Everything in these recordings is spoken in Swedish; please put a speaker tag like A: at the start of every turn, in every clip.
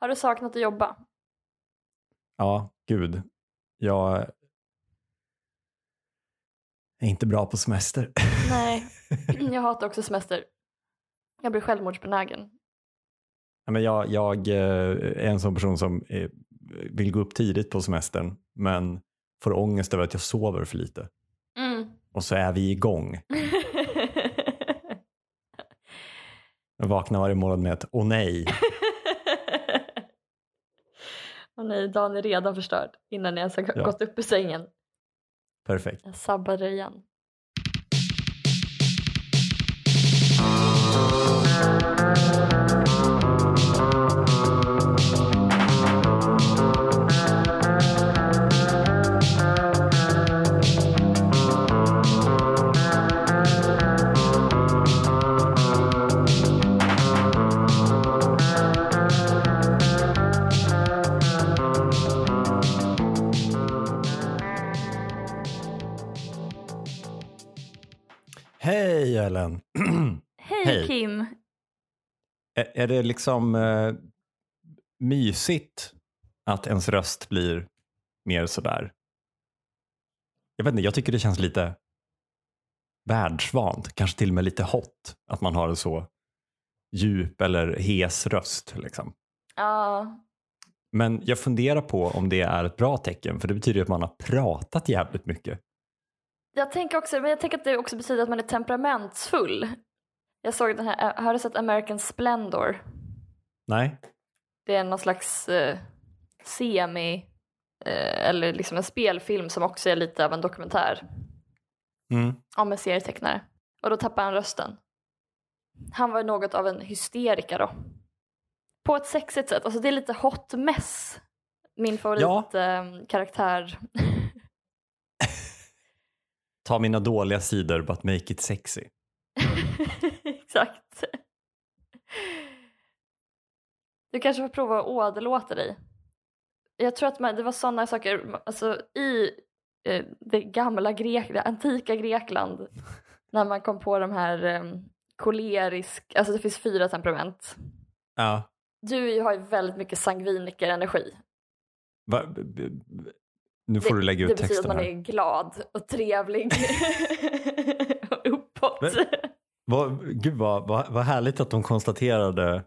A: Har du saknat att jobba?
B: Ja, gud. Jag är inte bra på semester.
A: Nej, jag hatar också semester. Jag blir självmordsbenägen.
B: Men jag, jag eh, är en sån person som vill gå upp tidigt på semestern men får ångest över att jag sover för lite.
A: Mm.
B: Och så är vi igång. Jag vaknar varje morgon med ett åh nej.
A: Åh nej, dagen är redan förstörd innan jag ens har
B: Ja.
A: gått upp ur sängen.
B: Perfekt.
A: Jag sabbade igen.
B: Ellen!
A: Hej,
B: Hej.
A: Kim!
B: är, är det liksom eh, mysigt att ens röst blir mer sådär? Jag vet inte, jag tycker det känns lite världsvant, kanske till och med lite hot att man har en så djup eller hes röst. Liksom.
A: Ja,
B: Men jag funderar på om det är ett bra tecken för det betyder ju att man har pratat jävligt mycket.
A: Jag tänker också, men jag tänker att det också betyder att man är temperamentsfull. Jag såg den här, har du sett American Splendor?
B: Nej?
A: Det är någon slags eh, semi, eh, eller liksom en spelfilm som också är lite av en dokumentär
B: Mm.
A: om en serietecknare. Och då tappar han rösten. Han var något av en hysteriker då. På ett sexigt sätt, alltså det är lite hot mess. Min favorit eh, karaktär.
B: Ta mina dåliga sidor but make it sexy.
A: Exakt. Du kanske får prova att åderlåta dig. Jag tror att man, det var sådana saker, alltså i eh, det gamla Grekland, antika Grekland, när man kom på de här eh, kolerisk, alltså det finns fyra temperament.
B: Ja.
A: Du har ju väldigt mycket sangviniker-energi.
B: Va, b, b, b, nu får
A: det,
B: du lägga
A: det
B: ut
A: betyder att
B: texten
A: man
B: här.
A: är glad och trevlig och uppåt.
B: Men- Vad, gud vad, vad, vad härligt att de konstaterade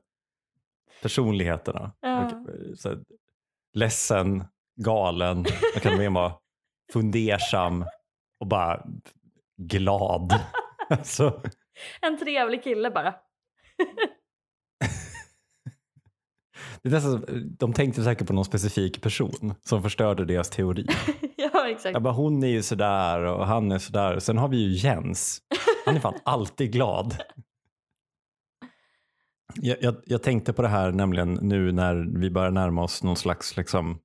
B: personligheterna.
A: Ja.
B: Och, Så, här, ledsen, galen, jag kan med vara fundersam och bara glad. Alltså,
A: En trevlig kille bara.
B: Det är nästan, de tänkte säkert på någon specifik person som förstörde deras teori.
A: ja, exakt.
B: Jag bara, hon är ju sådär och han är sådär. Sen har vi ju Jens. Han är fan alltid glad. Jag, jag, jag tänkte på det här nämligen nu när vi börjar närma oss någon slags liksom,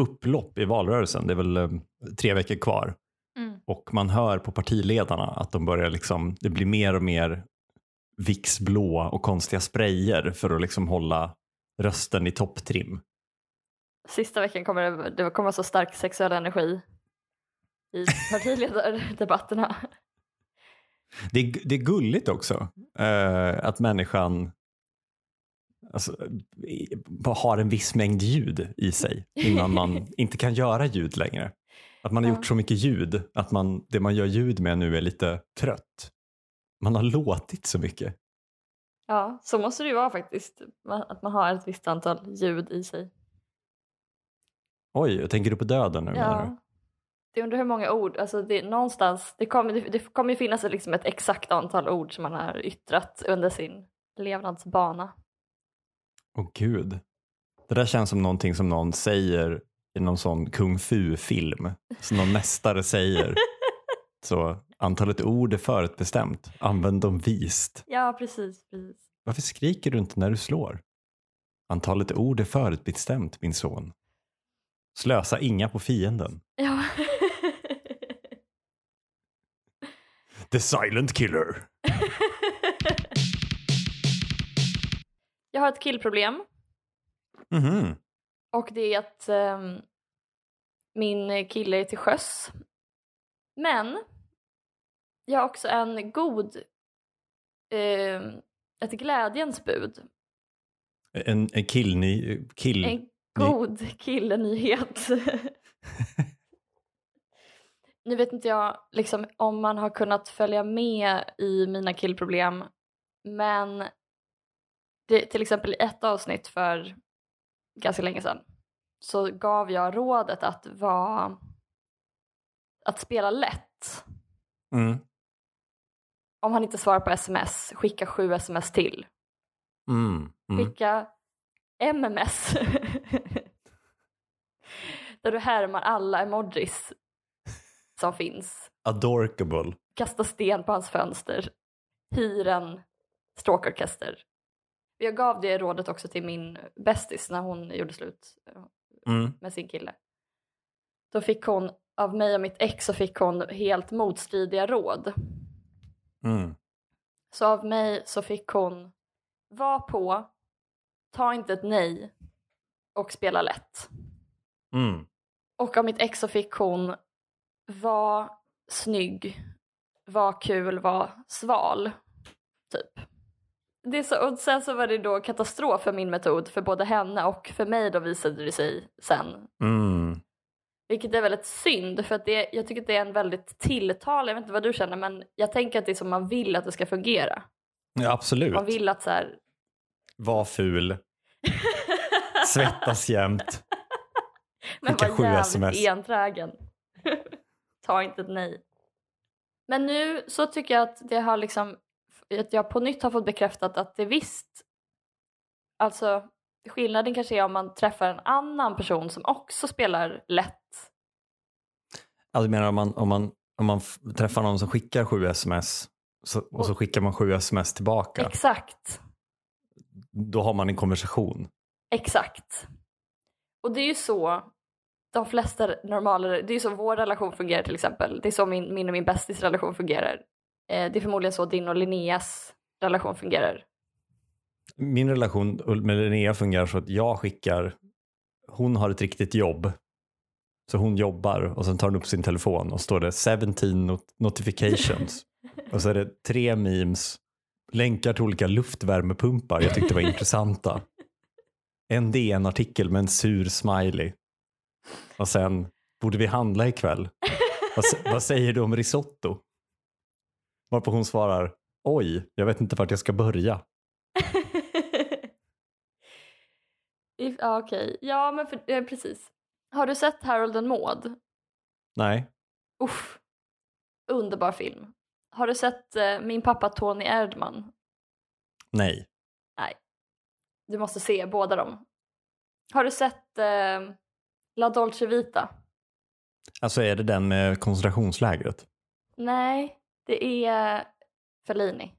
B: upplopp i valrörelsen. Det är väl eh, tre veckor kvar.
A: Mm.
B: Och man hör på partiledarna att de börjar liksom, det blir mer och mer Vicks blå och konstiga sprayer för att liksom hålla rösten i topptrim.
A: Sista veckan kommer det, det kommer så stark sexuell energi i partiledardebatterna.
B: Det är, det är gulligt också eh, att människan alltså, har en viss mängd ljud i sig innan man inte kan göra ljud längre. Att man har gjort så mycket ljud att man, det man gör ljud med nu är lite trött. Man har låtit så mycket.
A: Ja, så måste det ju vara faktiskt. ma- Att man har ett visst antal ljud i sig.
B: Oj, tänker du på döden nu?
A: Ja. Det undrar hur många ord, alltså det, någonstans, det kommer, det, det kommer ju finnas liksom ett exakt antal ord som man har yttrat under sin levnadsbana.
B: Åh gud. Det där känns som någonting som någon säger i någon sån kung fu-film. Som någon mästare säger. Så antalet ord är förutbestämt. Använd dem vist.
A: Ja, precis, precis.
B: Varför skriker du inte när du slår? Antalet ord är förutbestämt, min son. Slösa inga på fienden.
A: Ja.
B: The silent killer.
A: Jag har ett killproblem
B: Mhm.
A: och det är att ehm, min kille är till sjöss. Men jag har också en god, ehm, ett glädjens bud.
B: En, en killny, kill...
A: En god killenyhet. nu vet inte jag liksom, om man har kunnat följa med i mina killproblem men det, till exempel i ett avsnitt för ganska länge sedan så gav jag rådet att vara att spela lätt.
B: Mm.
A: Om han inte svarar på sms, skicka sju sms till.
B: Mm. Mm.
A: Skicka MMS. Där du härmar alla emojis som finns.
B: Adorkable.
A: Kasta sten på hans fönster. Hyr en stråkorkester. Jag gav det rådet också till min bästis när hon gjorde slut eh,
B: Mm.
A: med sin kille. Då fick hon, av mig och mitt ex så fick hon helt motstridiga råd.
B: Mm.
A: Så av mig så fick hon, var på, ta inte ett nej och spela lätt.
B: Mm.
A: Och av mitt ex så fick hon, var snygg, var kul, var sval. Typ. Det så, och sen så var det då katastrof för min metod för både henne och för mig då visade det sig sen.
B: Mm.
A: Vilket är väldigt synd för att det, jag tycker att det är en väldigt tilltal, jag vet inte vad du känner men jag tänker att det är som man vill att det ska fungera.
B: Ja, absolut.
A: Man vill att så här,
B: Var ful. Svettas jämt.
A: men var jävligt
B: SMS.
A: enträgen. Ta inte ett nej. Men nu så tycker jag att det har liksom, att jag på nytt har fått bekräftat att det visst, alltså skillnaden kanske är om man träffar en annan person som också spelar lätt.
B: Ja, du menar om man, om man, om man träffar någon som skickar sju sms så, och så skickar man sju sms tillbaka.
A: Exakt,
B: Då har man en konversation.
A: exakt. Och det är ju så de flesta normala, det är ju så vår relation fungerar till exempel. Det är så min, min och min bästis relation fungerar. Eh, det är förmodligen så din och Linneas relation fungerar.
B: Min relation med Linnea fungerar så att jag skickar, hon har ett riktigt jobb. Så hon jobbar och sen tar hon upp sin telefon och står det 17 not- notifications. och så är det tre memes, länkar till olika luftvärmepumpar jag tyckte var intressanta. En DN-artikel med en sur smiley. Och sen, borde vi handla ikväll? vad, vad säger du om risotto? Varpå hon svarar, oj, jag vet inte vart jag ska börja.
A: If, ja, okej. Ja, men för, eh, precis. Har du sett Harold and Maud?
B: Nej.
A: Uff. Underbar film. Har du sett eh, Min pappa Tony Erdman?
B: Nej.
A: Du måste se båda dem. Har du sett eh, La Dolce Vita?
B: Alltså är det den med koncentrationslägret?
A: Nej, det är Fellini.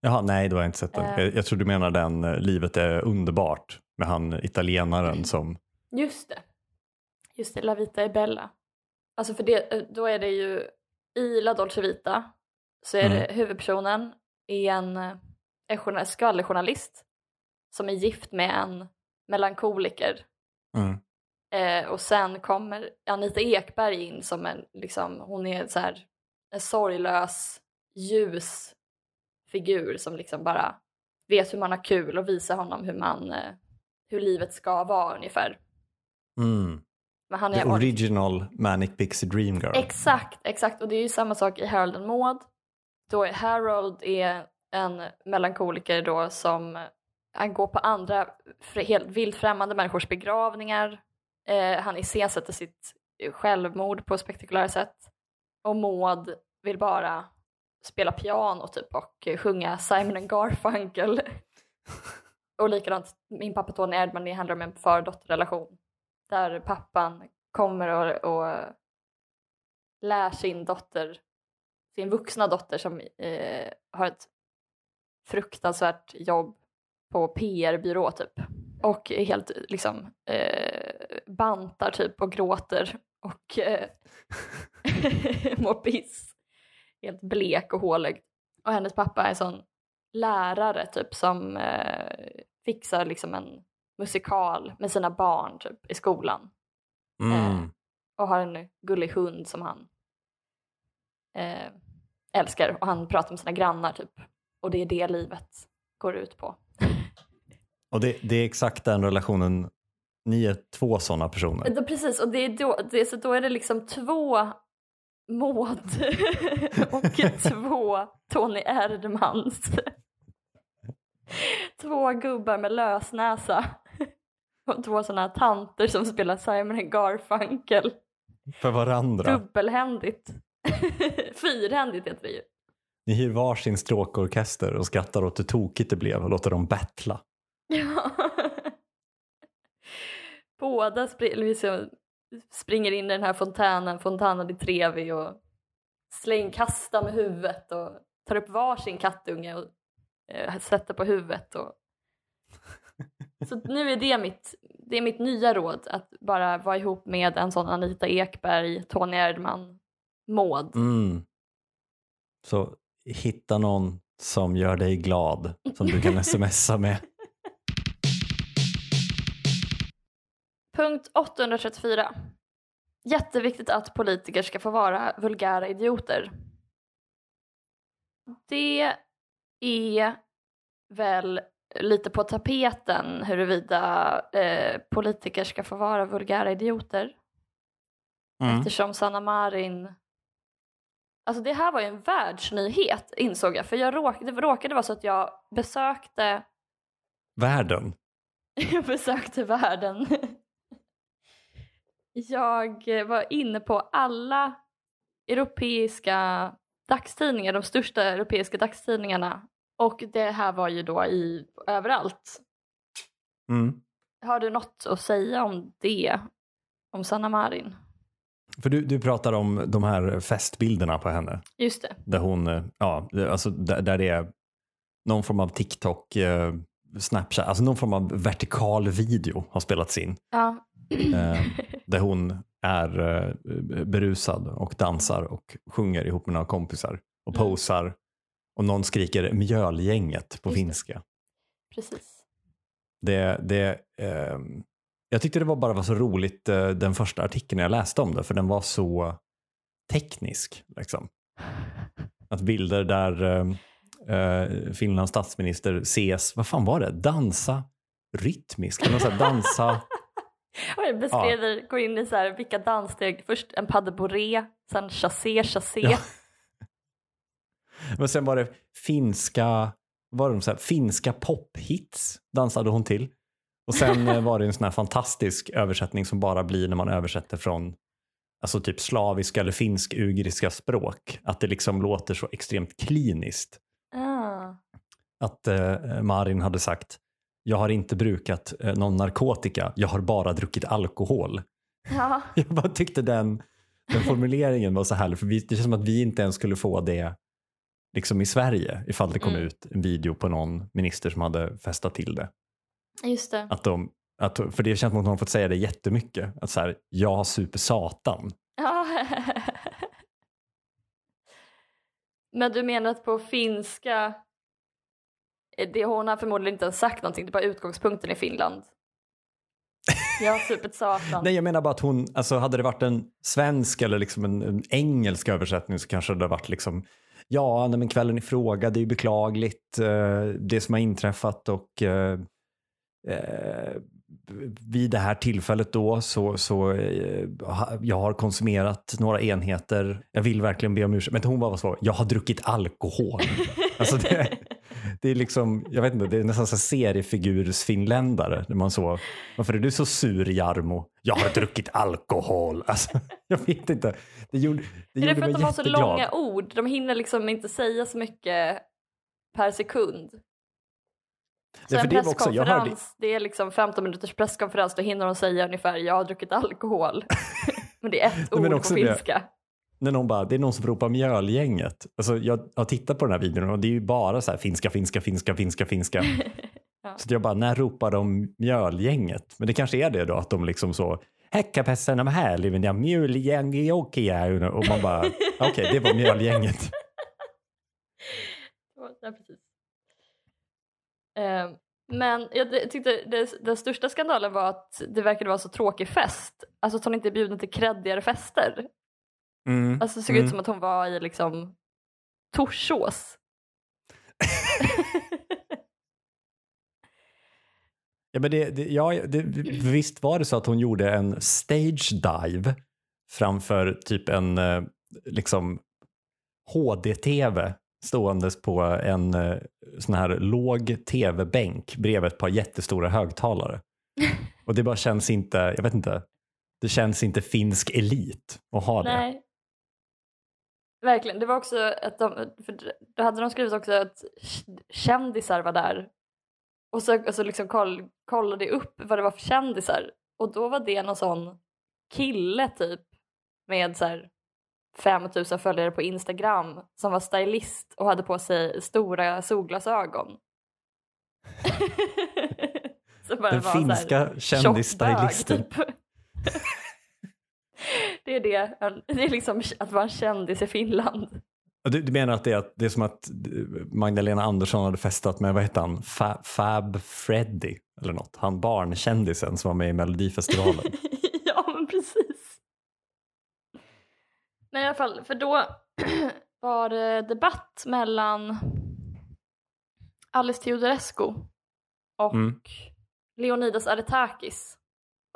B: Jaha, nej då har jag inte sett den.
A: Eh.
B: Jag, jag tror du menar den eh, Livet är underbart med han italienaren som...
A: Just det. Just det, La Vita är Bella. Alltså för det, eh, då är det ju i La Dolce Vita så är det huvudpersonen är en, eh, en journal- skvallerjournalist som är gift med en melankoliker.
B: Mm.
A: Eh, och sen kommer Anita Ekberg in som en, liksom, hon är så här, en sorglös, ljus figur som liksom bara vet hur man har kul och visar honom hur man, eh, hur livet ska vara ungefär.
B: Mm.
A: Men han
B: The
A: är
B: original Manic Pixie Dream Girl.
A: Exakt, exakt. Och det är ju samma sak i Harold and Maud. Då är Harold är en melankoliker då som han går på andra helt vilt främmande människors begravningar. Eh, han iscensätter sitt självmord på spektakulära sätt. Och Maud vill bara spela piano typ och eh, sjunga Simon and Garfunkel. och likadant, min pappa Tony Erdman, det handlar om en far-dotterrelation. Där pappan kommer och, och lär sin dotter, sin vuxna dotter som eh, har ett fruktansvärt jobb på PR-byrå typ. Och är helt liksom eh, bantar typ och gråter och eh, mår piss. Helt blek och hålig. Och hennes pappa är en sån lärare typ som eh, fixar liksom en musikal med sina barn typ i skolan
B: Mm.
A: och har en gullig hund som han eh, älskar och han pratar med sina grannar typ. Och det är det livet går ut på.
B: Och det, det är exakt den relationen, ni är två sådana personer.
A: Då, precis, och det är då, det, så då är det liksom två Maud och två Tony Erdmans. Två gubbar med lösnäsa och två sådana tanter som spelar Simon Garfunkel.
B: För varandra.
A: Dubbelhändigt. Fyrhändigt heter det ju.
B: Ni hyr varsin stråkorkester och skrattar åt hur tokigt det blev och låter dem battla.
A: Ja. Båda spr liksom springer in i den här fontänen, Fontana di Trevi och släng, kastar med huvudet och tar upp varsin kattunge och eh, sätter på huvudet. Och... Så nu är det mitt, det är mitt nya råd, att bara vara ihop med en sån Anita Ekberg, Tony Erdman, Maud.
B: Mm. Så hitta någon som gör dig glad, som du kan smsa med.
A: Punkt 834. Jätteviktigt att politiker ska få vara vulgära idioter. Det är väl lite på tapeten huruvida eh, politiker ska få vara vulgära idioter.
B: Mm.
A: Eftersom Sanna Marin... Alltså det här var ju en världsnyhet insåg jag. För jag råk, det råkade vara så att jag besökte,
B: Världen.
A: jag besökte världen. Jag var inne på alla europeiska dagstidningar, de största europeiska dagstidningarna. Och det här var ju då i överallt.
B: Mm.
A: Har du något att säga om det? Om Sanna Marin?
B: För du, du pratar om de här festbilderna på henne.
A: Just det.
B: Där hon, eh, ja, alltså där, där det är någon form av TikTok, eh, Snapchat, alltså någon form av vertikal video har spelats in.
A: Ja.
B: Eh, där hon är eh, berusad och dansar och sjunger ihop med några kompisar och
A: Mm.
B: posar. Och någon skriker mjölgänget på
A: Just det.
B: finska.
A: Precis.
B: Det, det, ehm, jag tyckte det var bara var så roligt eh, den första artikeln jag läste om det för den var så teknisk. Liksom. Att bilder där eh, eh, Finlands statsminister ses, vad fan var det, dansa rytmiskt, eller något så här, dansa,
A: Och jag beskriver, går in i så här, vilka danssteg. Först en pas de bourrée, sen chassé, chassé.
B: Ja. men sen var det finska, var det så här, finska pophits dansade hon till. Och sen eh, var det en sån här fantastisk översättning som bara blir när man översätter från alltså typ slaviska eller finsk-ugriska språk. Att det liksom låter så extremt kliniskt.
A: Ah.
B: Att eh, Marin hade sagt, jag har inte brukat eh, någon narkotika, jag har bara druckit alkohol.
A: Ja.
B: Jag bara tyckte den, den formuleringen var så härlig, för vi, det känns som att vi inte ens skulle få det liksom i Sverige ifall det kom
A: Mm.
B: ut en video på någon minister som hade festat till det.
A: Just det.
B: Att de, att, för det känns som att hon har fått säga det jättemycket. Att så här, jag super satan.
A: Men du menar att på finska, eh, det, hon har förmodligen inte ens sagt någonting, det är bara utgångspunkten i Finland. Jag har supit satan.
B: Nej, jag menar bara att hon, alltså hade det varit en svensk eller liksom en, en engelsk översättning så kanske det hade varit liksom Ja, nej, men kvällen i fråga, det är ju beklagligt eh, det som har inträffat och eh, eh, vid det här tillfället då så, så jag har konsumerat några enheter. Jag vill verkligen be om ursäkt. Men hon bara var så, jag har druckit alkohol. alltså det, det är liksom, jag vet inte, det är nästan så seriefigursfinländare. Man så, varför är du så sur Jarmo? Jag har druckit alkohol. Alltså, jag vet inte. Det gjorde, det
A: är det för att de har så långa ord? De hinner liksom inte säga så mycket per sekund. Så
B: Ja, för
A: en
B: det också- jag hörde-
A: presskonferens, det är liksom 15 minuters presskonferens, då hinner de säga ungefär jag har druckit alkohol. Men det är ett ord på
B: också det-
A: finska.
B: När någon bara, det är någon som ropar mjölgänget. Alltså jag har tittat på den här videon och det är ju bara så här finska, finska, finska, finska, finska.
A: Ja.
B: Så jag bara, när ropar de mjölgänget? Men det kanske är det då att de liksom så, häckapässen med här, liven jag. Och man bara, okej, det var mjölgänget.
A: Ja, precis. Eh, men jag tyckte det, den största skandalen var att det verkade vara så tråkig fest. Alltså att hon inte är bjuden till kreddigare fester.
B: Mm.
A: Alltså det såg
B: Mm.
A: ut som att hon var i liksom Torsås.
B: Ja, men det, det, ja, det, visst var det så att hon gjorde en stage dive framför typ en eh, liksom HD-TV ståendes på en eh, sån här låg TV-bänk bredvid ett par jättestora högtalare. Och det bara känns inte, jag vet inte, det känns inte finsk elit att ha det.
A: Nej. Verkligen, det var också att de, för då hade de skrivit också att kändisar var där och så, och så liksom koll, kollade upp vad det var för kändisar och då var det någon sån kille typ med så här 5000 följare på Instagram som var stylist och hade på sig stora solglasögon.
B: Den finska kändisstylisten.
A: Typ. det är det, det är liksom att vara en kändis i Finland.
B: Du, du, menar att det, är, det är som att Magdalena Andersson hade festat med, vad heter han, Fa, Fab Freddy eller något, han barnkändisen som var med i Melodifestivalen.
A: ja men precis. Men i alla fall, för då var det debatt mellan Alice Teodorescu och mm. Leonidas Aretakis.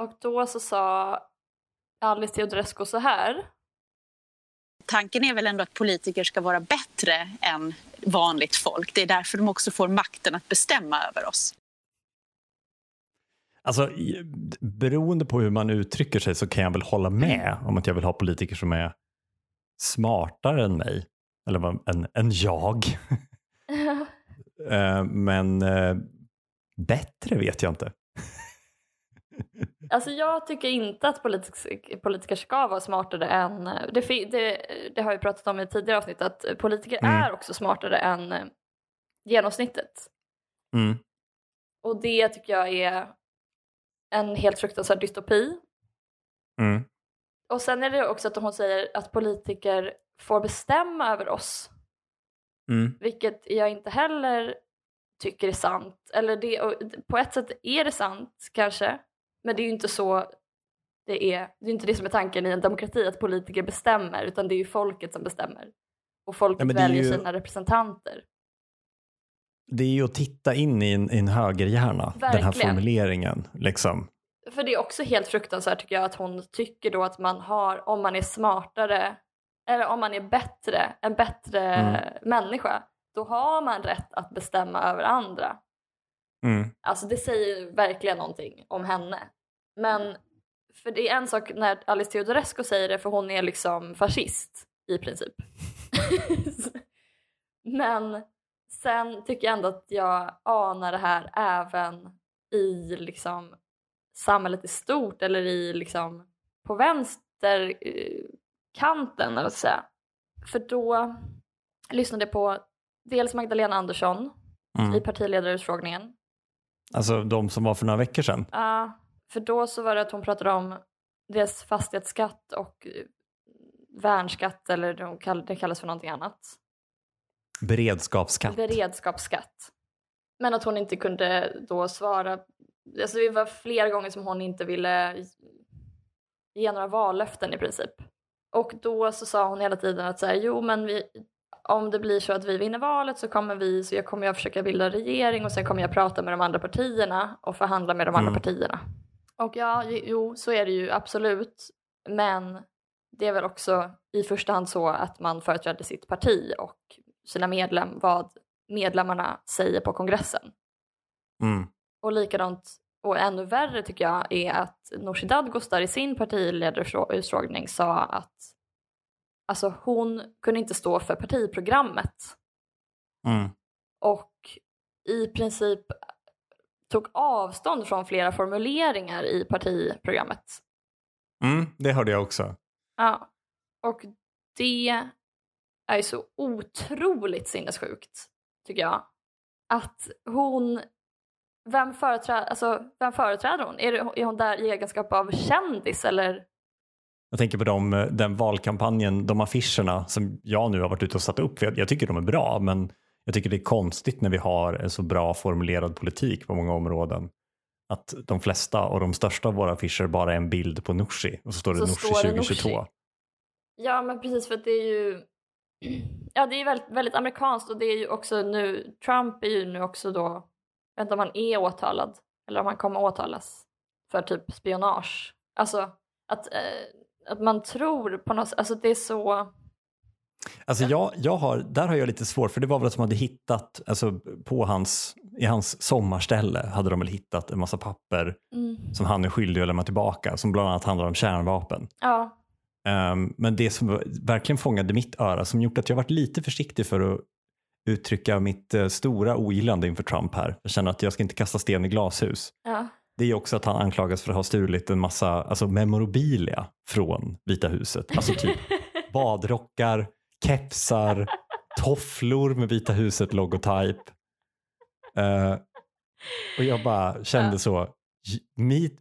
A: Och då så sa Alice Teodorescu så här.
C: Tanken är väl ändå att politiker ska vara bättre än vanligt folk. Det är därför de också får makten att bestämma över oss.
B: Alltså, beroende på hur man uttrycker sig så kan jag väl hålla med om att jag vill ha politiker som är smartare än mig. Eller än, än jag. Eh, men eh, bättre vet jag inte.
A: Alltså jag tycker inte att politik, politiker ska vara smartare än, det, det, det har jag pratat om i tidigare avsnitt, att politiker mm. är också smartare än genomsnittet.
B: Mm.
A: Och det tycker jag är en helt fruktansvärd dystopi.
B: Mm.
A: Och sen är det också att hon säger att politiker får bestämma över oss.
B: Mm.
A: Vilket jag inte heller tycker är sant. Eller det, på ett sätt är det sant kanske. Men det är ju inte så det är. Det är inte det som är tanken i en demokrati, att politiker bestämmer, utan det är ju folket som bestämmer. Och folket ja, väljer ju... sina representanter.
B: Det är ju att titta in i en, i en högerhjärna, Verkligen. den här formuleringen. Liksom.
A: För det är också helt fruktansvärt tycker jag att hon tycker då att man har, om man är smartare, eller om man är bättre, en bättre mm. människa, då har man rätt att bestämma över andra.
B: Mm.
A: Alltså det säger verkligen någonting om henne. Men för det är en sak när Alice Teodorescu säger det för hon är liksom fascist i princip. Men sen tycker jag ändå att jag anar det här även i liksom samhället i stort eller i liksom på vänsterkanten eller säga. För då lyssnade jag på dels Magdalena Andersson mm. i partiledarutfrågningen
B: Alltså de som var för några veckor sedan?
A: Ja, uh, för då så var det att hon pratade om dels fastighetsskatt och eh, värnskatt eller det kallas för någonting annat.
B: Beredskapsskatt.
A: Beredskapsskatt. Men att hon inte kunde då svara. Alltså det var flera gånger som hon inte ville ge några vallöften i princip. Och då så sa hon hela tiden att så här, jo men vi, om det blir så att vi vinner valet så kommer vi, så jag kommer jag försöka bilda regering och sen kommer jag prata med de andra partierna och förhandla med de andra mm. partierna. Och ja, jo, så är det ju absolut. Men det är väl också i första hand så att man företräder sitt parti och sina medlem, vad medlemmarna säger på kongressen.
B: Mm.
A: Och likadant, och ännu värre tycker jag, är att Nooshi Dadgostar i sin partiledarutfrågning sa att alltså hon kunde inte stå för partiprogrammet.
B: Mm.
A: Och i princip tog avstånd från flera formuleringar i partiprogrammet.
B: Mm, det hörde jag också.
A: Ja, och det är så otroligt sinnessjukt, tycker jag. Att hon, vem företräder, alltså, vem företräder hon? Är, det, är hon där i egenskap av kändis eller
B: jag tänker på dem, eh, den valkampanjen, de affischerna som jag nu har varit ute och satt upp. Jag, jag tycker de är bra, men jag tycker det är konstigt när vi har en så bra formulerad politik på många områden. Att de flesta och de största av våra affischer bara är en bild på Nooshi och så står det så Nooshi 2022. Nooshi.
A: Ja men precis för att det är ju Ja det är väldigt, väldigt amerikanskt och det är ju också nu Trump är ju nu också då, jag vet inte om han är åtalad eller om han kommer åtalas för typ spionage. Alltså att, eh, att man tror på något sätt, alltså det är så
B: Alltså jag, jag har, där har jag lite svårt, för det var väl att de hade hittat, alltså på hans, i hans sommarställe hade de väl hittat en massa papper
A: mm.
B: som han är skyldig att lämna tillbaka, som bland annat handlar om kärnvapen.
A: Ja.
B: Um, men det som verkligen fångade mitt öra, som gjort att jag varit lite försiktig för att uttrycka mitt uh, stora ogillande inför Trump här. Jag känner att jag ska inte kasta sten i glashus.
A: ja.
B: Det är också att han anklagas för att ha stulit en massa alltså memorabilia från Vita huset. Alltså typ badrockar, kepsar, tofflor med Vita huset logotyp. Uh, och jag bara kände så,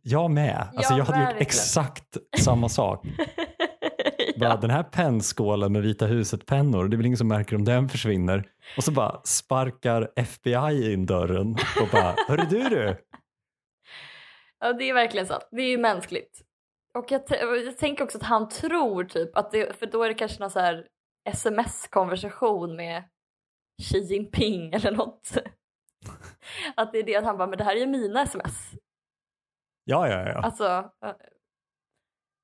B: jag med. Alltså
A: Ja,
B: jag hade gjort exakt samma sak. Bara. Den här pennskålen med Vita huset-pennor, det är väl ingen som märker om den försvinner. Och så bara sparkar FBI in dörren och bara, hörru du du,
A: ja, det är verkligen sant. Det är ju mänskligt. Och jag, jag tänker också att han tror typ att det, för då är det kanske någon så här sms-konversation med Xi Jinping eller något. Att det är det att han bara, men det här är ju mina sms.
B: ja ja ja.
A: Alltså,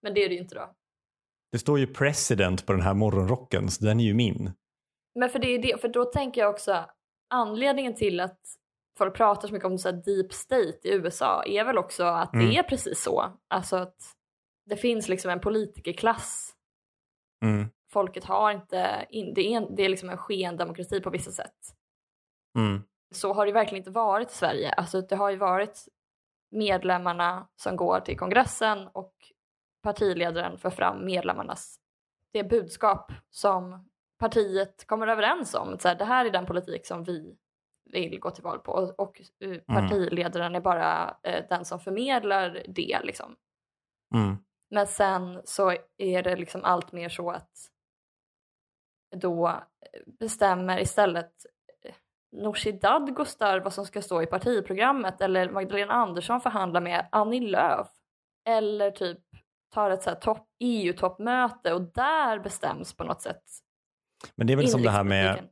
A: men det är det ju inte då.
B: Det står ju president på den här morgonrocken, så den är ju min.
A: Men för, det är det, för då tänker jag också anledningen till att folk pratar så mycket om så deep state i USA är väl också att
B: Mm.
A: det är precis så. Alltså att det finns liksom en politikerklass.
B: Mm.
A: Folket har inte, in, det, är en, det är liksom en skendemokrati på vissa sätt.
B: Mm.
A: Så har det verkligen inte varit i Sverige. Alltså det har ju varit medlemmarna som går till kongressen och partiledaren för fram medlemmarnas det budskap som partiet kommer överens om. Så här, det här är den politik som vi vill gå till val på och, och eh, partiledaren är bara eh, den som förmedlar det. Liksom.
B: Mm.
A: Men sen så är det liksom allt mer så att då eh, bestämmer istället eh, Nooshi Dadgostar vad som ska stå i partiprogrammet eller Magdalena Andersson förhandlar med Annie Lööf eller typ tar ett så EU-toppmöte och där bestäms på något sätt
B: Men det är väl som det här med.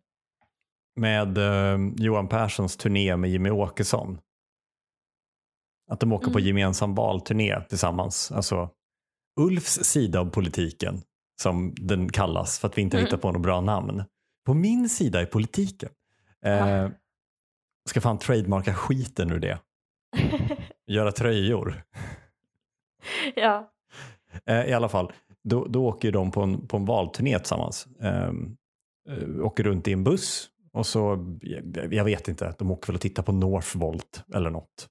B: Med eh, Johan Perssons turné med Jimmy Åkesson. Att de åker på
A: Mm.
B: gemensam valturné tillsammans. Alltså Ulfs sida av politiken, som den kallas för att vi inte
A: Mm.
B: hittar på något bra namn. På min sida i politiken. Eh, ska fan trademarka skiten ur det. Göra tröjor.
A: ja.
B: Eh, I alla fall, då, då åker de på en, på en valturné tillsammans. Ehm, eh, åker runt i en buss och så, jag, vet inte, de åker väl och tittar på Northvolt eller något.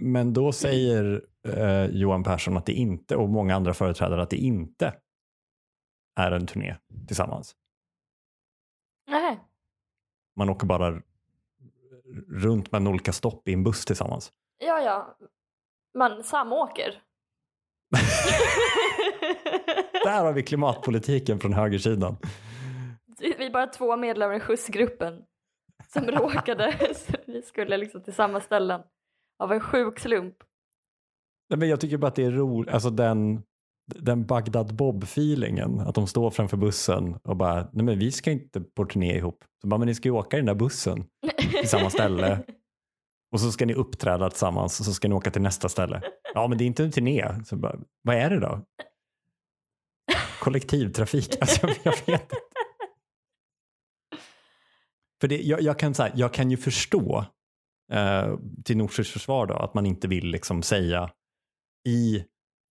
B: Men då säger eh, Johan Persson att det inte, och många andra företrädare, att det inte är en turné tillsammans.
A: Nej.
B: Man åker bara runt med olika stopp i en buss tillsammans.
A: Ja, ja. Man samåker.
B: Där har vi klimatpolitiken från högersidan.
A: Vi är bara två medlemmar i skjutsgruppen som råkade, så vi skulle liksom till samma ställen av en sjuk slump.
B: Nej, men jag tycker bara att det är roligt, alltså den, den Bagdad Bob-feelingen, att de står framför bussen och bara, nej men vi ska inte på turné ihop. Så bara, men ni ska ju åka i den där bussen till samma ställe och så ska ni uppträda tillsammans och så ska ni åka till nästa ställe. Ja men det är inte en turné. Så bara, vad är det då? Kollektivtrafik, alltså jag, jag vet inte. För det, jag, jag, kan, så här, jag kan ju förstå eh, till Norsjös försvar då, att man inte vill liksom säga i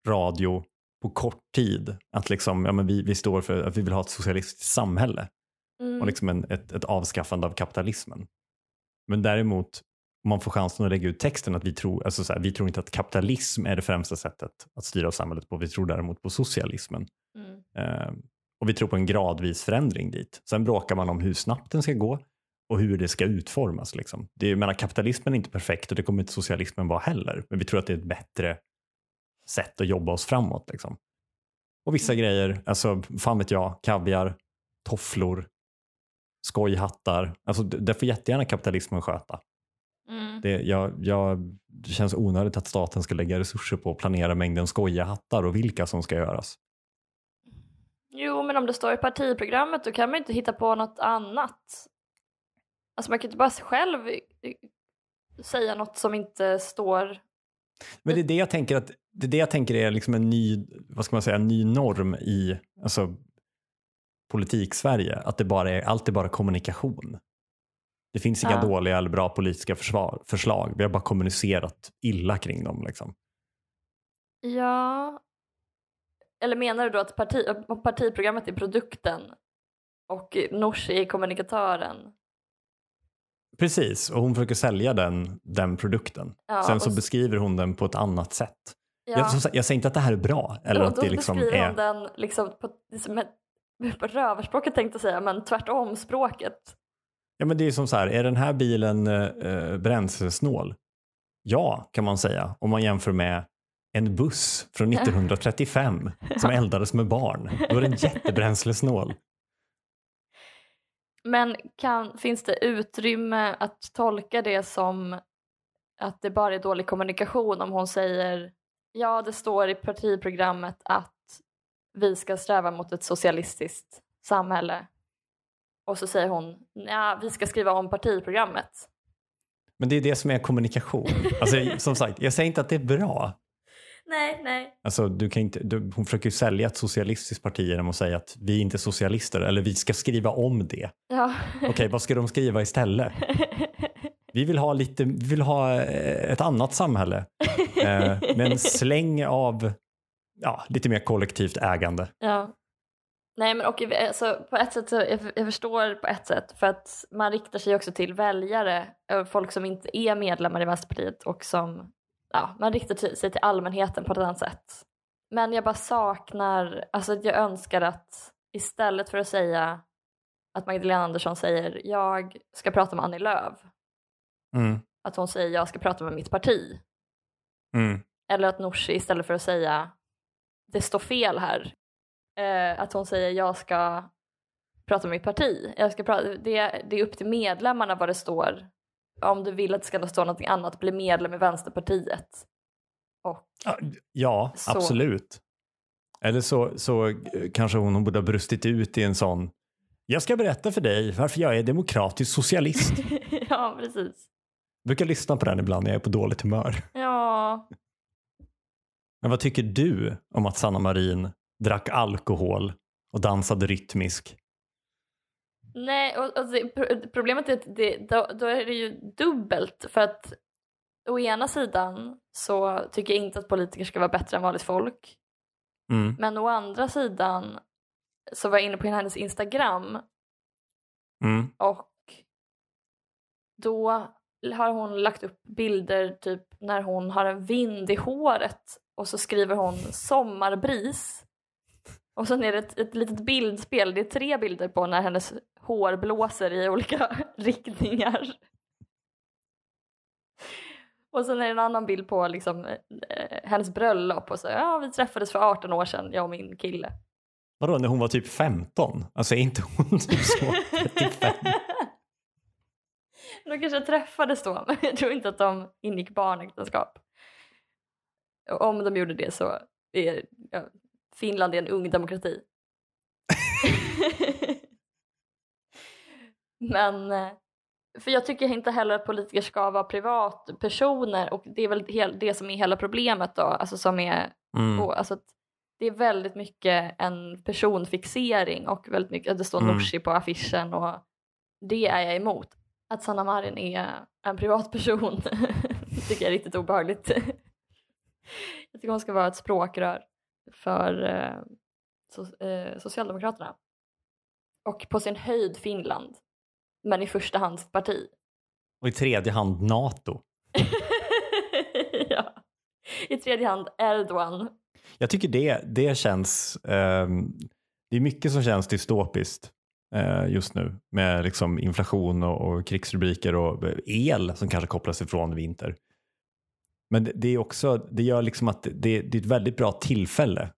B: radio på kort tid att liksom, ja, men vi, vi står för att vi vill ha ett socialistiskt samhälle
A: Mm.
B: och liksom en, ett, ett avskaffande av kapitalismen. Men däremot, om man får chansen att lägga ut texten att vi tror, alltså så här, vi tror inte att kapitalism är det främsta sättet att styra samhället på, vi tror däremot på socialismen.
A: Mm.
B: Eh, och vi tror på en gradvis förändring dit. Sen bråkar man om hur snabbt den ska gå och hur det ska utformas. Liksom. Det jag menar, kapitalismen är inte perfekt och det kommer inte socialismen vara heller. Men vi tror att det är ett bättre sätt att jobba oss framåt. Liksom. Och vissa grejer, alltså fan vet jag, kaviar, tofflor, skojhattar. Alltså, det får jättegärna kapitalismen sköta.
A: Mm.
B: Det, jag, jag, det känns onödigt att staten ska lägga resurser på att planera mängden skojahattar och vilka som ska göras.
A: Jo, men om det står i partiprogrammet då kan man inte hitta på något annat. Alltså man kan inte bara själv säga något som inte står...
B: Men det är det jag tänker att det är det jag tänker är liksom en ny, vad ska man säga, en ny norm i alltså, politik-Sverige. Att det bara är, allt är bara kommunikation. Det finns inga
A: Ja.
B: dåliga eller bra politiska försvar, förslag. Vi har bara kommunicerat illa kring dem. Liksom.
A: Ja... Eller menar du då att parti, partiprogrammet är produkten och Nooshi är kommunikatören?
B: Precis, och hon försöker sälja den, den produkten.
A: Ja,
B: Sen så
A: och
B: beskriver hon den på ett annat sätt.
A: Ja.
B: Jag, som jag säger inte att det här är bra. Eller
A: då,
B: att det liksom
A: beskriver
B: är...
A: hon den liksom på, ett, på rövarspråket tänkte jag säga, men tvärtom språket.
B: Ja, men det är som så här, är den här bilen eh, bränslesnål? Ja, kan man säga. Om man jämför med en buss från 1935 som eldades med barn. Då är den jättebränslesnål.
A: Men kan, finns det utrymme att tolka det som att det bara är dålig kommunikation om hon säger ja, det står i partiprogrammet att vi ska sträva mot ett socialistiskt samhälle. Och så säger hon ja, vi ska skriva om partiprogrammet.
B: Men det är det som är kommunikation. Alltså, som sagt, jag säger inte att det är bra.
A: Nej, nej.
B: Alltså, du kan inte, du, hon försöker ju sälja ett socialistiskt parti genom att säga att vi är inte socialister eller vi ska skriva om det.
A: Ja.
B: Okej, vad ska de skriva istället? Vi vill ha, lite, vi vill ha eh, ett annat samhälle eh, med en släng av ja, lite mer kollektivt ägande.
A: Ja. Nej men och alltså, på ett sätt så jag, jag förstår på ett sätt för att man riktar sig också till väljare, eh, folk som inte är medlemmar i Vänsterpartiet och som, ja, man riktar sig till allmänheten på ett annat sätt. Men jag bara saknar, alltså jag önskar att istället för att säga att Magdalena Andersson säger jag ska prata med Annie Lööf,
B: Mm,
A: att hon säger jag ska prata med mitt parti.
B: mm,
A: Eller att Nooshi istället för att säga det står fel här, eh, att hon säger jag ska prata med mitt parti. Jag ska prata, det, det är upp till medlemmarna vad det står. Om du vill att det ska stå någonting annat, bli medlem i Vänsterpartiet. Och
B: Ja,
A: Så.
B: absolut. Eller så, så eh, kanske hon borde ha brustit ut i en sån jag ska berätta för dig varför jag är demokratisk socialist.
A: ja, precis.
B: Jag brukar lyssna på den ibland när jag är på dåligt humör.
A: Ja,
B: Men vad tycker du om att Sanna Marin drack alkohol och dansade rytmisk?
A: Nej, och, och det, pro- problemet är att det, då, då är det ju dubbelt för att å ena sidan så tycker jag inte att politiker ska vara bättre än vanligt folk.
B: Mm.
A: Men å andra sidan så var jag inne på hennes Instagram
B: Mm.
A: och då har hon lagt upp bilder typ när hon har en vind i håret och så skriver hon sommarbris. Och sen är det ett, ett litet bildspel, det är tre bilder på när hennes hår blåser i olika riktningar. Och sen är det en annan bild på liksom, eh, hennes bröllop och så, ja vi träffades för 18 år sedan, jag och min kille.
B: Vadå, när hon var typ 15? Alltså är inte hon typ så 35?
A: De kanske träffades då, men jag tror inte att de ingick barnäktenskap. Och Om de gjorde det så är ja, Finland är en ung demokrati. men, eh, för jag tycker inte heller att politiker ska vara privatpersoner och det är väl det som är hela problemet då, alltså som är
B: Mm.
A: alltså, det är väldigt mycket en personfixering och väldigt mycket, att det står
B: Mm.
A: Nooshi på affischen och det är jag emot. Att Sanna Marin är en privatperson tycker jag är riktigt obehagligt. jag tycker hon ska vara ett språkrör för eh, so- eh, Socialdemokraterna. Och på sin höjd Finland. Men i första hand parti.
B: Och i tredje hand NATO.
A: ja. I tredje hand Erdogan.
B: Jag tycker det, det känns, ehm, det är mycket som känns dystopiskt eh, just nu med liksom inflation och, och krigsrubriker och el som kanske kopplas ifrån vinter. Men det, det är också, det gör liksom att det, det är ett väldigt bra tillfälle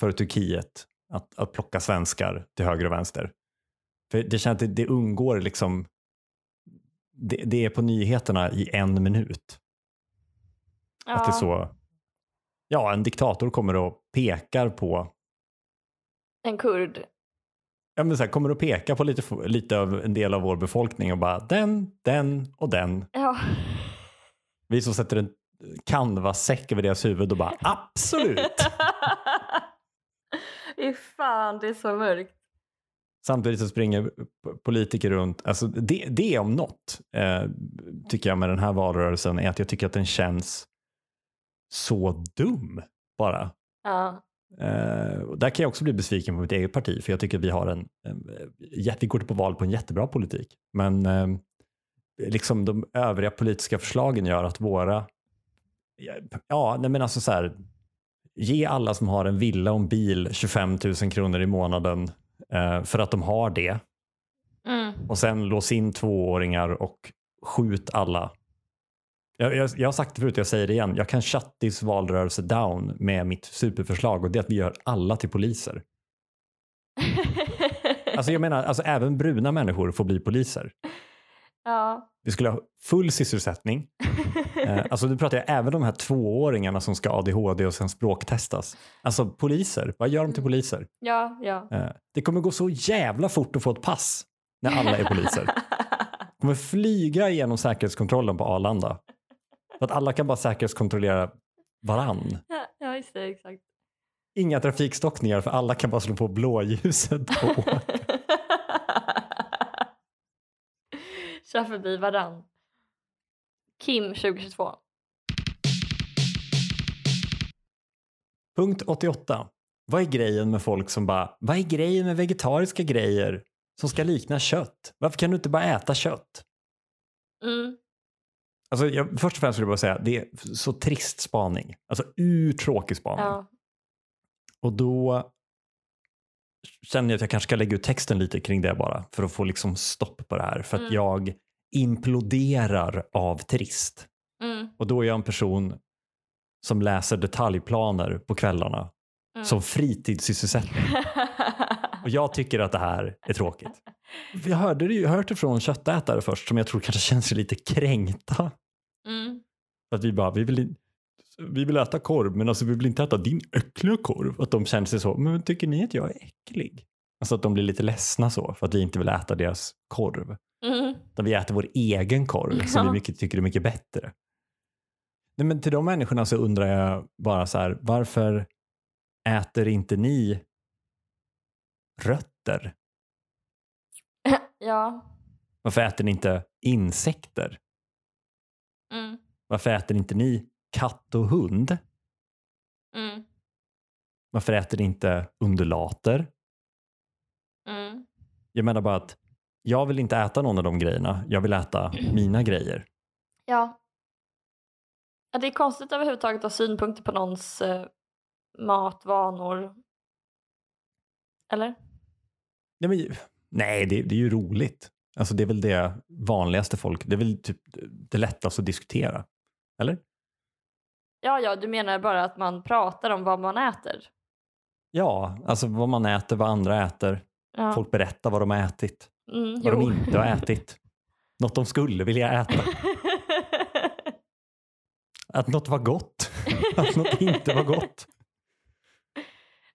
B: för Turkiet att, att plocka svenskar till höger och vänster. För det känns att det, undgår liksom, det, det är på nyheterna i en minut. Att det är så, ja en diktator kommer och pekar på,
A: En kurd.
B: ja men så här, kommer och pekar på lite, lite av en del av vår befolkning och bara den, den och den.
A: Ja.
B: Vi som sätter en canvas-säck över deras huvud och bara absolut.
A: Fy fan, det är så mörkt.
B: Samtidigt så springer politiker runt. Alltså det, det om något eh, tycker jag med den här valrörelsen är att jag tycker att den känns så dum bara.
A: Ja.
B: Eh, där kan jag också bli besviken på mitt eget parti för jag tycker att vi har en, en jä- vi går på val på en jättebra politik. Men eh, liksom de övriga politiska förslagen gör att våra, ja, nej men alltså så här, ge alla som har en villa och en bil 25 000 kronor i månaden eh, för att de har det
A: Mm.
B: och sen lås in tvååringar och skjut alla. Jag, jag, jag har sagt det förut, jag säger det igen. Jag kan shut this valrörelse down med mitt superförslag och det är att vi gör alla till poliser. Alltså jag menar, alltså även bruna människor får bli poliser.
A: Ja.
B: Vi skulle ha full sysselsättning. Eh, alltså nu pratar jag även de här tvååringarna som ska ADHD och sen språktestas. Alltså poliser, vad gör de till poliser?
A: ja, ja.
B: Eh, det kommer gå så jävla fort att få ett pass när alla är poliser. kommer flyga igenom säkerhetskontrollen på Arlanda. För att alla kan bara säkerhetskontrollera varann.
A: ja, just det, exakt.
B: Inga trafikstockningar för alla kan bara slå på blåljuset. Och åka.
A: Kör förbi varann. Kim 2022.
B: Punkt 88. Vad är grejen med folk som bara, vad är grejen med vegetariska grejer som ska likna kött? Varför kan du inte bara äta kött?
A: Mm.
B: Alltså, jag, först och främst skulle jag bara säga, det är så trist spaning. Alltså urtråkig spaning.
A: Ja.
B: Och då känner jag att jag kanske ska lägga ut texten lite kring det bara för att få liksom stopp på det här. För att
A: Mm.
B: jag imploderar av trist.
A: Mm.
B: Och då är jag en person som läser detaljplaner på kvällarna
A: Mm.
B: som fritidssysselsättning. Och jag tycker att det här är tråkigt. Vi hörde det, ju- hört det från köttätare först som jag tror kanske känner sig lite kränkta.
A: mm.
B: Att vi bara, vi vill, vi vill äta korv men alltså vi vill inte äta din äckliga korv. Att de känner sig så, men tycker ni att jag är äcklig? Alltså att de blir lite ledsna så för att vi inte vill äta deras korv.
A: Mm.
B: Utan vi äter vår egen korv som
A: Ja.
B: vi mycket, tycker är mycket bättre. Nej, men till de människorna så undrar jag bara så här, varför äter inte ni rötter?
A: Ja.
B: Varför äter ni inte insekter?
A: Mm.
B: Varför äter inte ni katt och hund?
A: Mm.
B: Varför äter inte undulater?
A: Mm.
B: Jag menar bara att jag vill inte äta någon av de grejerna. Jag vill äta mina grejer.
A: Ja. ja. Det är konstigt överhuvudtaget att ha synpunkter på någons eh, matvanor. Eller?
B: Nej, men, nej det, det är ju roligt. Alltså det är väl det vanligaste folk, det är väl typ det lättaste att diskutera. Eller?
A: Ja, ja, du menar bara att man pratar om vad man äter?
B: Ja, alltså vad man äter, vad andra äter.
A: Ja.
B: Folk berättar vad de har ätit,
A: mm,
B: vad de
A: jo.
B: inte har ätit. Något de skulle vilja äta. Att något var gott, att något inte var gott.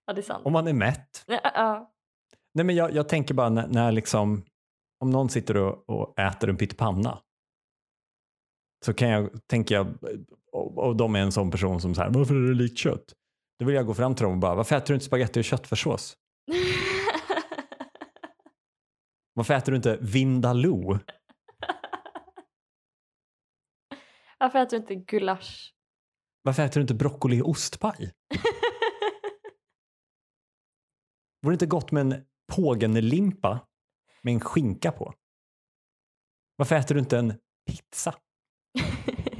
A: ja, det är sant.
B: Om man är mätt.
A: Ja, ja.
B: Nej, men jag, jag tänker bara när, när liksom, om någon sitter och, och äter en pyttipanna så kan jag, tänker jag, och, och de är en sån person som säger varför är det likt kött? Då vill jag gå fram till dem och bara, varför äter du inte spagetti och köttfärssås? Varför äter du inte vindaloo?
A: Varför äter du inte gulasch?
B: Varför äter du inte broccoli och ostpaj? Vore det inte gott med en pågenlimpa med en skinka på? Varför äter du inte en pizza?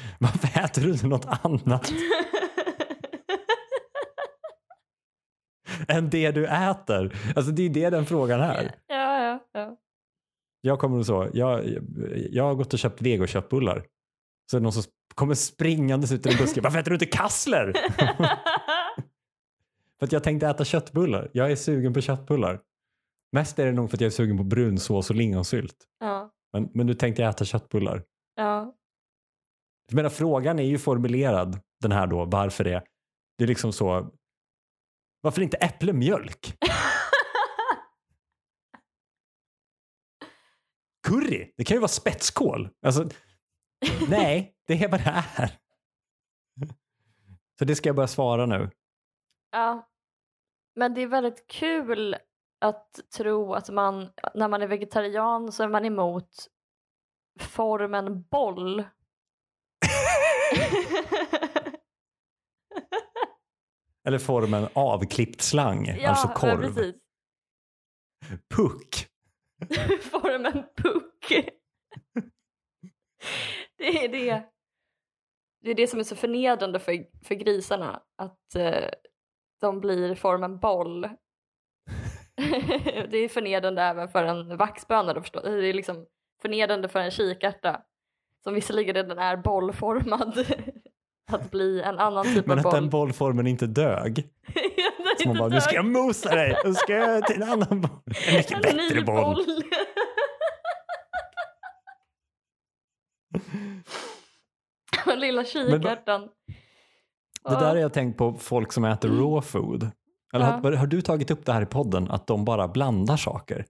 B: Varför äter du inte något annat än det du äter? Alltså det är det den frågan är.
A: ja, ja, ja.
B: Jag kommer och så, jag, jag har gått och köpt vegoköttbullar. Så är det någon som kommer springandes ut i en buske. Varför äter du inte kassler? för att jag tänkte äta köttbullar. Jag är sugen på köttbullar. Mest är det nog för att jag är sugen på brunsås och lingonsylt.
A: ja,
B: Men, men nu tänkte jag äta köttbullar.
A: ja.
B: Jag menar, frågan är ju formulerad, den här då, varför det? Det är liksom så, varför inte äpplemjölk? Curry, det kan ju vara spetskål. Alltså, Nej, det är vad det är. Så det ska jag börja svara nu.
A: Ja. Men det är väldigt kul att tro att man, när man är vegetarian så är man emot formen boll.
B: Eller formen avklippt slang,
A: ja,
B: alltså
A: ja,
B: korv.
A: precis.
B: Puck.
A: formen puck. det är det. Det är det som är så förnedrande för, för grisarna, att eh, de blir formen boll. det är förnedrande även för en vaxböna. Det är liksom förnedrande för en kikärta som visserligen redan är bollformad att bli en annan typ
B: Men
A: av
B: att
A: boll.
B: den bollformen inte dög. Så man bara, nu ska jag mosa dig, nu ska jag till en annan boll. En mycket
A: En
B: bättre boll.
A: Den lilla kikärtan.
B: Det där har jag tänkt på folk som äter raw food. Eller
A: Ja.
B: har, har du tagit upp det här i podden, att de bara blandar saker?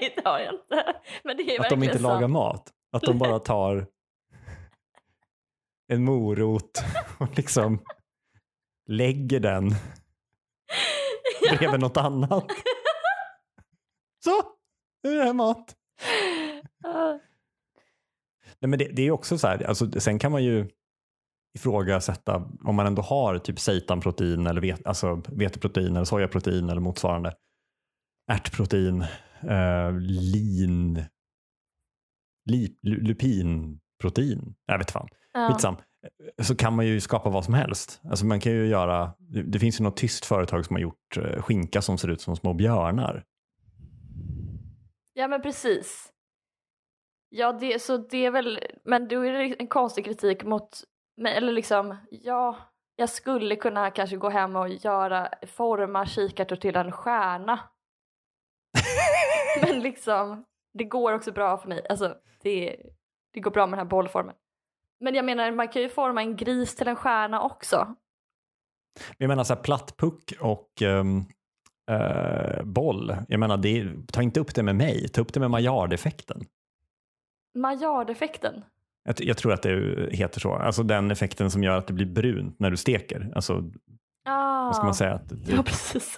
A: Nej, det har jag inte. Men det är
B: Att de inte lagar
A: sant.
B: mat? Att de bara tar en morot och liksom lägger den bredvid något annat. Så, nu är det här mat. Nej, men det, det är också så här, alltså, sen kan man ju ifrågasätta om man ändå har typ seitanprotein eller vet, alltså veteprotein eller sojaprotein eller motsvarande ärtprotein, eh, lin, li, lu- lupinprotein, jag vet fan,
A: Ja.
B: skitsam. Så kan man ju skapa vad som helst. Alltså man kan ju göra, det, finns ju något tyst företag som har gjort eh, skinka som ser ut som små björnar.
A: ja, men precis. Ja, det, så det är väl, men då är det en konstig kritik mot, eller liksom, ja, jag skulle kunna kanske gå hem och göra, forma kikärtor till en stjärna. men liksom, det går också bra för mig. Alltså, det, det går bra med den här bollformen. Men jag menar, man kan ju forma en gris till en stjärna också.
B: Jag menar så här plattpuck och ehm, eh, boll. Jag menar, det, ta inte upp det med mig, ta upp det med Maillard-effekten.
A: Maillard-effekten.
B: Jag, jag tror att det heter så. Alltså den effekten som gör att det blir brunt när du steker. Alltså,
A: Ah.
B: vad ska man säga?
A: Ja, precis.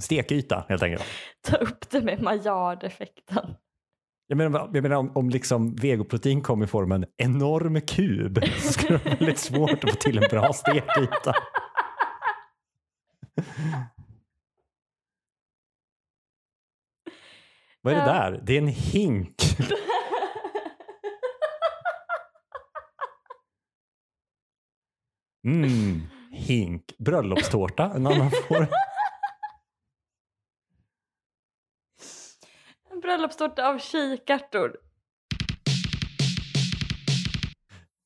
B: stekyta helt enkelt.
A: Ta upp det med Maillard-effekten.
B: Jag menar, jag menar om, om liksom vegoprotein kom i form av en enorm kub så skulle det vara väldigt svårt att få till en bra stekyta. Vad är det där? Det är en hink. Mm, hink. Bröllopstårta, en annan form.
A: En bröllopstårta av kikärtor.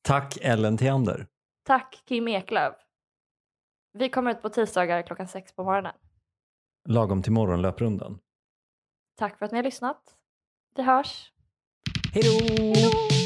B: Tack Ellen Theander.
A: Tack Kim Eklöf. Vi kommer ut på tisdagar klockan sex på morgonen.
B: Lagom till morgonlöprundan.
A: Tack för att ni har lyssnat. Vi hörs. Hej då!